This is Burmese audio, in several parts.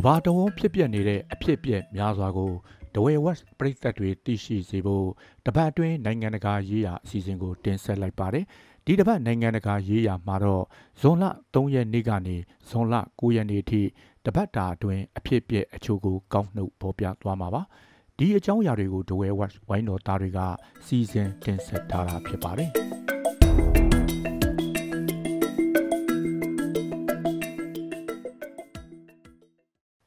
ကဘာတဝန်းဖြစ်ပျက်နေတဲ့အဖြစ်အပျက်များစွာကိုဒဝဲဝက်ပရိသတ်တွေသိရှိစေဖို့တပတ်အတွင်းနိုင်ငံတကာရေးရာအစီအစဉ်ကိုတင်ဆက်လိုက်ပါတယ်။ဒီတပတ်နိုင်ငံတကာရေးရာမှာတော့ဇွန်လ3ရက်နေ့ကနေဇွန်လ9ရက်နေ့ထိတပတ်တာအတွင်းအဖြစ်အပျက်အချို့ကိုကောက်နှုတ်ပေါ်ပြသွားမှာပါ။ဒီအကြောင်းအရာတွေကိုဒဝဲဝက်ဝိုင်းတော်သားတွေကစီစဉ်တင်ဆက်ထားတာဖြစ်ပါတယ်။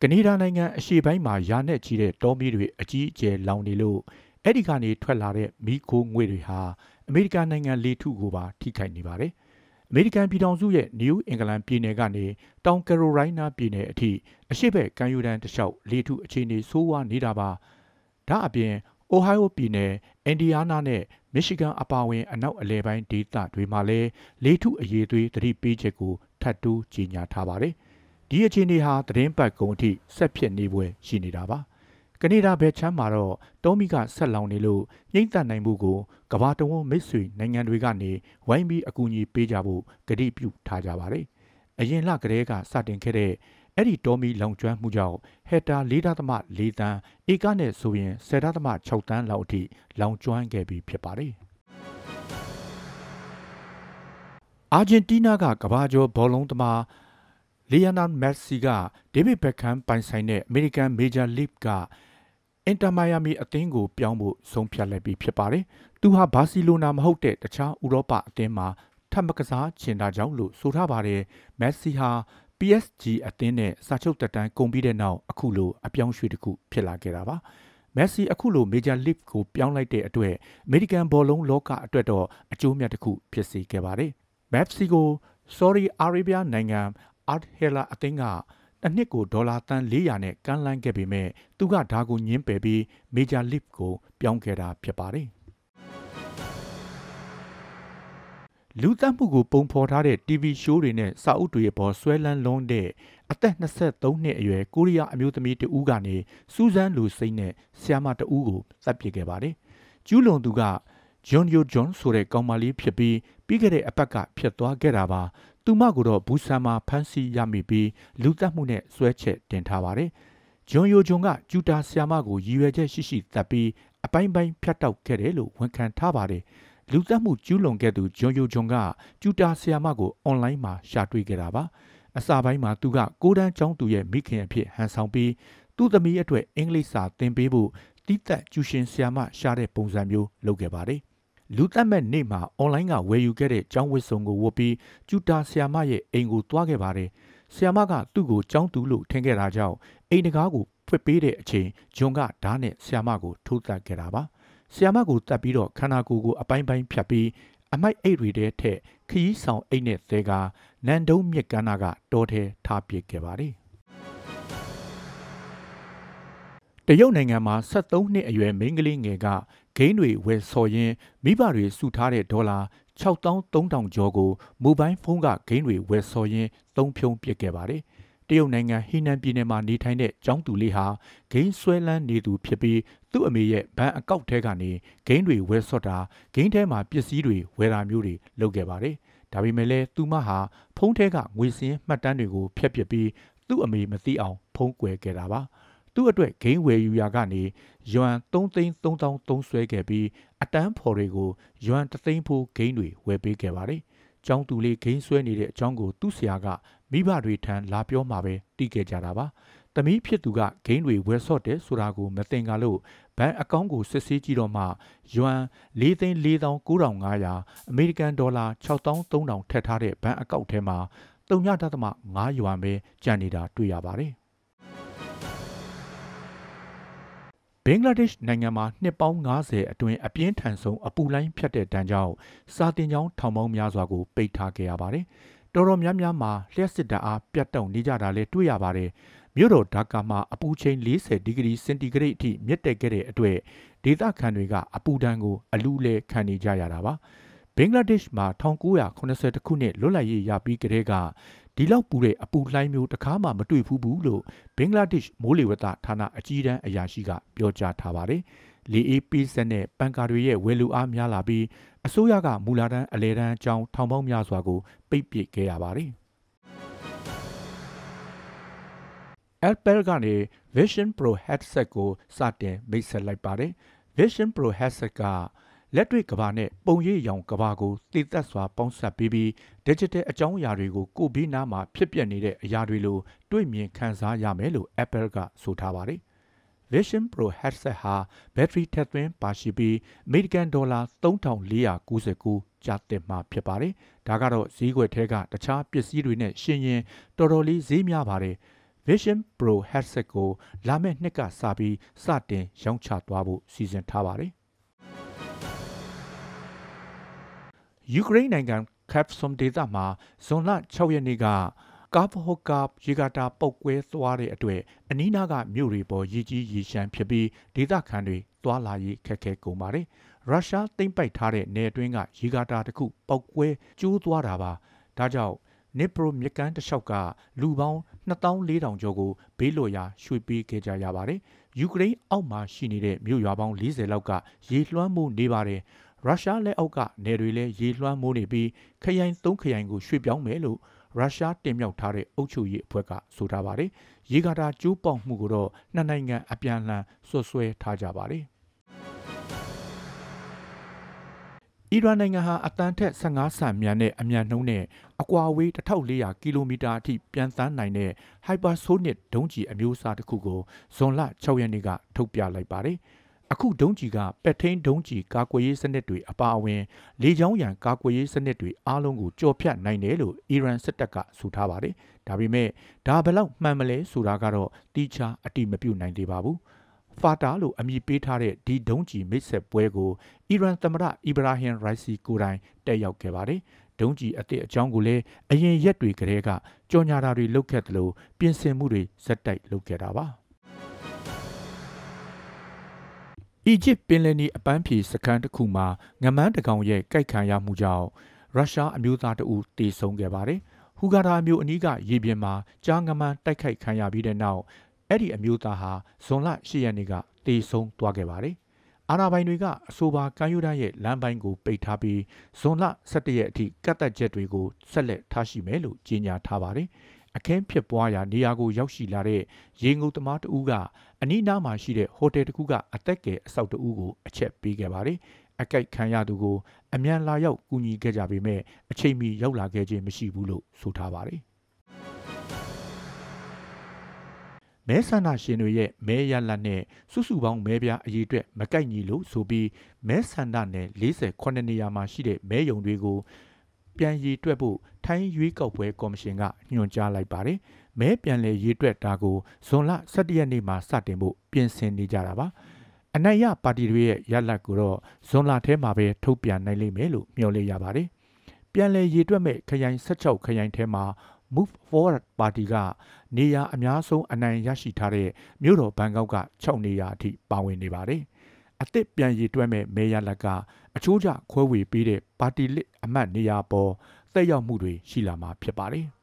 ကနေဒါနိုင်ငံအရှေ့ပိုင်းမှာယာနဲ့ကြီးတဲ့တောမီးတွေအကြီးအကျယ်လောင်နေလို့အဲ့ဒီကနေထွက်လာတဲ့မီးခိုးငွေ့တွေဟာအမေရိကန်နိုင်ငံလေထုကိုပါထိခိုက်နေပါတယ်။အမေရိကန်ပြည်ထောင်စုရဲ့နယူးအင်္ဂလန်ပြည်နယ်ကနေ တောင်ကယ်ရိုလိုင်းနားပြည်နယ်အထိအရှေ့ဘက်ကမ်းရိုးတန်းတစ်လျှောက်လေထုအခြေအနေဆိုးဝါးနေတာပါ။ဒါအပြင်အိုဟိုင်းအိုပြည်နယ်အင်ဒီယားနားနဲ့မီရှီဂန်အပါအဝင်အနောက်အလယ်ပိုင်းဒေသတွေမှာလည်းလေထုအရေးသွေးသတိပေးချက်ကိုထပ်တိုးကြေညာထားပါတယ်။ ဒီအခြေအနေဟာသတင်းပတ်ကုန်အထိဆက်ဖြစ်နေပွဲရှိနေတာပါကနေဒါဘက်ချမ်းမှာတော့တောမီကဆက်လောင်နေလို့နှိမ့်သက်နိုင်မှုကိုကဘာတဝန်းမိတ်ဆွေနိုင်ငံတွေကနေဝိုင်းပြီးအကူအညီပေးကြဖို့ကတိပြုထားကြပါတယ်အရင်လကတည်းကစတင်ခဲ့တဲ့အဲ့ဒီတောမီလောင်ကျွမ်းမှုကြောင့်ဟက်တာ4.4တန်းဧကနဲ့ဆိုရင်10.6တန်းလောက်အထိလောင်ကျွမ်းခဲ့ပြီးဖြစ်ပါတယ်အာဂျင်တီးနားကကဘာကျော်ဘောလုံးသမား လီယနာမက်ဆီကဒေးဗစ်ဘက်ခမ်ပိုင်ဆိုင်တဲ့အမေရိကန်မေဂျာလိဂ်ကအင်တာမိုင်ယာမီအသင်းကိုပြောင်းဖို့ဆုံးဖြတ်လိုက်ပြီးဖြစ်ပါတယ်။သူဟာဘာစီလိုနာမဟုတ်တဲ့တခြားဥရောပအသင်းမှာထပ်မကစားချင်တာကြောင့်လို့ဆိုထားပါတယ်။မက်ဆီဟာ PSG အသင်းနဲ့စာချုပ်တက်တန်းကုန်ပြီးတဲ့နောက်အခုလိုအပြောင်းရွှေ့တစ်ခုဖြစ်လာခဲ့တာပါ။မက်ဆီအခုလိုမေဂျာလိဂ်ကိုပြောင်းလိုက်တဲ့အတွက်အမေရိကန်ဘောလုံးလောကအတွက်တော့အကျိုးမြတ်တစ်ခုဖြစ်စေခဲ့ပါတယ်။မက်ဆီကို Saudi Arabia နိုင်ငံ အာတ်ဟဲလာအသင်းကတစ်နှစ်ကိုဒေါ်လာတန်400နဲ့ကမ်းလှမ်းခဲ့ပေမဲ့သူကဒါကိုညှင်းပယ်ပြီးမေဂျာလိဂ်ကိုပြောင်းခဲ့တာဖြစ်ပါတယ်။လူသက်မှုကိုပုံဖော်ထားတဲ့ TV show တွေနဲ့စာအုပ်တွေပေါ်ဆွဲလန်းလွန်းတဲ့အသက်23နှစ်အရွယ်ကိုရီးယားအမျိုးသမီးတဦးကနေစူဇန်လူစိမ့်နဲ့ဆီယာမတဦးကိုသတ်ပစ်ခဲ့ပါတယ်။ကျူးလွန်သူက ဂျွန်ယိုဂျွန်ဆိုတဲ့ကောင်မလေးဖြစ်ပြီးပြီးခဲ့တဲ့အပတ်ကဖြစ်သွားခဲ့တာပါသူမကိုတော့ဘူးဆန်မှာဖမ်းဆီးရမိပြီးလူတက်မှုနဲ့ဆွဲချက်တင်ထားပါတယ်ဂျွန်ယိုဂျွန်ကကျူတာဆီယာမကိုရည်ရွယ်ချက်ရှိရှိတပ်ပြီးအပိုင်းပိုင်းဖြတ်တောက်ခဲ့တယ်လို့ဝန်ခံထားပါတယ်လူသက်မှုကျူးလွန်ခဲ့သူဂျွန်ယိုဂျွန်ကကျူတာဆီယာမကိုအွန်လိုင်းမှာရှာတွေ့ခဲ့တာပါအစာပိုင်းမှာသူကကိုတန်းကျောင်းသူရဲ့မိခင်အဖြစ်ဟန်ဆောင်ပြီးသူ့သမီးအတွက်အင်္ဂလိပ်စာသင်ပေးဖို့တိသက်ကျူရှင်ဆီယာမရှာတဲ့ပုံစံမျိုးလုပ်ခဲ့ပါတယ် လူသက်မဲ့နေ့မှာအွန်လိုင်းကဝယ်ယူခဲ့တဲ့ကျောင်းဝတ်စုံကိုဝတ်ပြီးကျူတာဆီယာမရဲ့အိမ်ကိုတွားခဲ့ပါတယ်။ဆီယာမကသူ့ကိုကျောင်းသူလို့ထင်ခဲ့တာကြောင့်အိမ်တကားကိုဖွင့်ပေးတဲ့အချိန်ဂျွန်ကဓာတ်နဲ့ဆီယာမကိုထိုးတက်ခဲ့တာပါ။ဆီယာမကိုတတ်ပြီးတော့ခန္ဓာကိုယ်ကိုအပိုင်းပိုင်းဖြတ်ပြီးအမိုက်အိတ်တွေထဲထက်ခရီးဆောင်အိတ်နဲ့သဲကနန်တုံးမြစ်ကမ်းနာကတောထဲထားပစ်ခဲ့ပါတယ်။ တရုတ်နိုင်ငံမှာ73နှစ်အရွယ်မိန်းကလေးငယ်ကဂိမ်းတွေဝယ်ဆော်ရင်းမိဘတွေစုထားတဲ့ဒေါ်လာ6300ကျော်ကိုမိုဘိုင်းဖုန်းကဂိမ်းတွေဝယ်ဆော်ရင်းသုံးဖြုံးပစ်ခဲ့ပါတယ်။တရုတ်နိုင်ငံဟီနန်ပြည်နယ်မှာနေထိုင်တဲ့ကျောင်းသူလေးဟာဂိမ်းဆွဲလန်းနေသူဖြစ်ပြီးသူ့အမေရဲ့ဘဏ်အကောင့်ထဲကနေဂိမ်းတွေဝယ်ဆော့တာဂိမ်းထဲမှာပစ္စည်းတွေဝယ်တာမျိုးတွေလုပ်ခဲ့ပါတယ်။ဒါပေမဲ့လည်းသူမဟာဖုန်းထဲကငွေစင်းမှတ်တမ်းတွေကိုဖျက်ပစ်ပြီးသူ့အမေမသိအောင်ဖုံးကွယ်ခဲ့တာပါ။ သူ့အတွက်ဂိမ်းဝယ်ယူရာကနေယွမ်3သိန်း3000သုံးဆွဲခဲ့ပြီးအတန်းဖော်တွေကိုယွမ်3သိန်းဖို့ဂိမ်းတွေဝယ်ပေးခဲ့ပါတယ်။ကျောင်းသူလေးဂိမ်းဆွဲနေတဲ့အကြောင်းကိုသူ့ဆရာကမိဘတွေထံလာပြောမှပဲသိခဲ့ကြတာပါ။သမီးဖြစ်သူကဂိမ်းတွေဝယ်ဆော့တယ်ဆိုတာကိုမသိင်ကလို့ဘဏ်အကောင့်ကိုစစ်ဆေးကြည့်တော့မှယွမ်၄သိန်း4900အမေရိကန်ဒေါ်လာ6300ထည့်ထားတဲ့ဘဏ်အကောင့်ထဲမှာ3.5ယွမ်ပဲကျန်နေတာတွေ့ရပါတယ် ဘင်္ဂလားဒေ့ရှ်နိုင်ငံမှာနှစ်ပေါင်း90အတွင်းအပြင်းထန်ဆုံးအပူလိုင်းဖြတ်တဲ့တန်းကြောင့်စာတင်ကျောင်းထောင်ပေါင်းများစွာကိုပိတ်ထားခဲ့ရပါတယ်။တော်တော်များများမှာလျှက်စစ်တအားပြတ်တောက်နေကြတာလည်းတွေ့ရပါတယ်။မြို့တော်ဒါကာမှာအပူချိန်40ဒီဂရီစင်တီဂရိတ်အထိမြင့်တက်ခဲ့တဲ့အတွက်ဒေသခံတွေကအပူဒဏ်ကိုအလူလဲခံနေကြရတာပါ။ဘင်္ဂလားဒေ့ရှ်မှာ1980ခုနှစ်လွတ်လပ်ရေးရပြီးကတည်းက ဒီလောက်ပူတဲ့အပူလှိုင်းမျိုးတစ်ခါမှမတွေ့ဘူးဘူးလို့ဘင်္ဂလားဒေ့ရှ်မိုးလေဝသဌာနအကြီးတန်းအရာရှိကပြောကြားထားပါတယ်။လေအေးပေးဆက်တဲ့ပန်ကာတွေရဲ့ဝယ်လူအားများလာပြီးအစိုးရကမူလာတန်းအလဲတန်းအကြောင်းထောင်ပေါင်းများစွာကိုပိတ်ပစ်ခဲ့ရပါတယ်။ Apple ကနေ Vision Pro headset ကိုစတင်မိတ်ဆက်လိုက်ပါတယ် Vision Pro headset က လက်တွေ့ကဘာနဲ့ပုံရိပ်ရောင်ကဘာကိုတည်သက်စွာပေါင်းစပ်ပြီးပြီး digital အကြောင်းအရာတွေကိုကိုယ်ပြီးနားမှာဖြစ်ပျက်နေတဲ့အရာတွေလိုတွေ့မြင်ခံစားရမယ်လို့ Apple ကဆိုထားပါတယ် Vision Pro headset ဟာဘက်ထရီထည့်သွင်းပါရှိပြီးအမေရိကန်ဒေါ်လာ3499ကျာတင်မှာဖြစ်ပါတယ်။ဒါကတော့ဈေးကွက်ထဲကတခြားပစ္စည်းတွေနဲ့ရှင်ရင်တော်တော်လေးဈေးများပါတယ်။ Vision Pro headset ကိုလာမယ့်နှစ်ကစပြီးစတင်ရောင်းချသွားဖို့စီစဉ်ထားပါတယ်။ ယူကရိန်းနိုင်ငံခက်ဆွမ်ဒေသမှာဇွန်လ6ရက်နေ့ကကာဖဟိုကာရေကာတာပုတ်ကွဲသွားတဲ့အတွက်အနီးနားကမြို့တွေပေါ်ရည်ကြီးရေရှမ်းဖြစ်ပြီးဒေသခံတွေသွားလာရေးခက်ခဲကုန်ပါတယ်။ရုရှားသိမ်းပိုက်ထားတဲ့နယ်အတွင်းကရေကာတာတစ်ခုပုတ်ကွဲကျိုးသွားတာပါ။ဒါကြောင့်နစ်ပရိုမြကန်းတစ်လျှောက်ကလူပေါင်း2400ကျော်ကိုဘေးလွတ်ရာရွှေ့ပေးခဲ့ကြရပါတယ်။ယူကရိန်းအောက်မှာရှိနေတဲ့မြို့ရွာပေါင်း40လောက်ကရေလွှမ်းမှုနေပါတယ်။ ရုရှားလက်အောက်ကနယ်တွေလည်းရေလွှမ်းမိုးနေပြီးခရိုင်၃ခရိုင်ကိုရွှေ့ပြောင်းမယ်လို့ရုရှားတင်မြှောက်ထားတဲ့အုပ်ချုပ်ရေးအဖွဲ့ကဆိုထားပါတယ်။ရေကာတာကျိုးပေါက်မှုကိုတော့နှစ်နိုင်ငံအပြန်အလှန်ဆွဆွဲထားကြပါတယ်။အီရန်နိုင်ငံဟာအတန်ထက်15ဆန်မြန်တဲ့အမြန်နှုန်းနဲ့အကွာအဝေး1400ကီလိုမီတာအထိပြန်သန်းနိုင်တဲ့ hypersonic ဒုံးကျည်အမျိုးအစားတစ်ခုကိုဇွန်လ6ရက်နေ့ကထုတ်ပြလိုက်ပါတယ်။ အခုဒုံးကျည်ကပက်ထိန်ဒုံးကျည်ကာကွယ်ရေးစနစ်တွေအပါအဝင် လေကြောင်းရန်ကာကွယ်ရေးစနစ်တွေအားလုံးကိုကြော်ဖြတ်နိုင်တယ်လို့အီရန်စစ်တပ်ကဆိုထားပါတယ်။ဒါပေမဲ့ဒါဘယ်လောက်မှန်မလဲဆိုတာကတော့တိကျအတိမပြုတ်နိုင်သေးပါဘူး။ဖာတာလို့အမည်ပေးထားတဲ့ဒီဒုံးကျည်မိတ်ဆက်ပွဲကိုအီရန်သမ္မတအီဗရာဟင်ရိုက်စီကိုတိုင်တက်ရောက်ခဲ့ပါတယ်။ဒုံးကျည်အသစ်အကြောင်းကိုလည်းအရင်ရက်တွေကတည်းကကြော်ညာတာတွေလုပ်ခဲ့တယ်လို့ပြင်ဆင်မှုတွေဇက်တိုက်လုပ်ခဲ့တာပါ။ အီဂျစ်ပင်လယ်နီအပန်းဖြေစခန်းတစ်ခုမှာငမန်းတကောင်ရဲ့ကြိုက်ခံရမှုကြောင့်ရုရှားအမျိုးသားတအူတေဆုံးခဲ့ပါတယ်။ဟူဂါဒါမျိုးအနီးကရေပြင်မှာကြားငမန်းတိုက်ခိုက်ခံရပြီးတဲ့နောက်အဲ့ဒီအမျိုးသားဟာဇွန်လ10ရက်နေ့ကတေဆုံးသွားခဲ့ပါတယ်။အာနာပိုင်တွေကအဆိုပါကမ်းရိုးတန်းရဲ့လမ်းပိုင်းကိုပိတ်ထားပြီးဇွန်လ17ရက်အထိကတ်သက်ချက်တွေကိုဆက်လက်ထားရှိမယ်လို့ကြေညာထားပါတယ်။ အခင်းဖြစ်ပွားရာနေရာကိုရောက်ရှိလာတဲ့ရေငုပ်သမားတဦးကအနီးနားမှာရှိတဲ့ဟိုတယ်တစ်ခုကအသက်ငယ်အဆောက်တဦးကိုအချက်ပေးခဲ့ပါတယ်။အကြိုက်ခံရသူကိုအမြန်လာရောက်ကူညီခဲ့ကြပေမဲ့အချိန်မီရောက်လာခဲ့ခြင်းမရှိဘူးလို့ဆိုထားပါတယ်။မဲဆန္ဒရှင်တွေရဲ့မဲရလတ်နဲ့စုစုပေါင်းမဲပြားအရေးအတွက်မကိုက်ညီလို့ဆိုပြီးမဲဆန္ဒနယ်48နေရာမှာရှိတဲ့မဲယုံတွေကို ပြန်ရည်တွက်ဖို့ထိုင်းရွေးကောက်ပွဲကော်မရှင်ကညွှန်ကြားလိုက်ပါတယ်။မဲပြန်လည်ရည်တွက်တာကိုဇွန်လ17ရက်နေ့မှာစတင်ဖို့ပြင်ဆင်နေကြတာပါ။အနိုင်ရပါတီတွေရဲ့ရလဒ်ကိုတော့ဇွန်လထဲမှာပဲထုတ်ပြန်နိုင်လိမ့်မယ်လို့မျှော်လင့်ရပါတယ်။ပြန်လည်ရည်တွက်မဲ့ခရိုင်16ခရိုင်ထဲမှာ Move Forward ပါတီကနေရာအများဆုံးအနိုင်ရရှိထားတဲ့မြို့တော်ဘန်ကောက်က6နေရာအထိပါဝင်နေပါတယ်။ အသစ်ပြန်ရည်တွဲမဲ့မဲရလက်ကအချိုးကျခွဲဝေပေးတဲ့ပါတီလစ်အမတ်နေရာပေါ်သက်ရောက်မှုတွေရှိလာမှာဖြစ်ပါတယ်။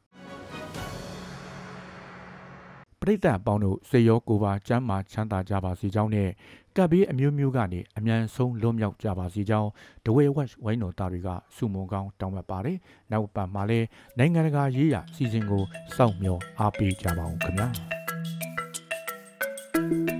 ပရိသတ်ပေါင်းတို့စေရောကိုပါကျမ်းမာချမ်းသာကြပါစေကြောင်းနဲ့ကပ်ဘေးအမျိုးမျိုးကနေအမြန်ဆုံးလွတ်မြောက်ကြပါစေကြောင်းဒဝဲဝက်ဝိုင်းတော်သားတွေကစုမုံကောင်းတောင်းပန်ပါတယ်။နောက်ပတ်မှာလည်းနိုင်ငံတကာရေးရာစီစဉ်ကိုစောင့်မျှော်အားပေးကြပါအောင်ခင်ဗျာ။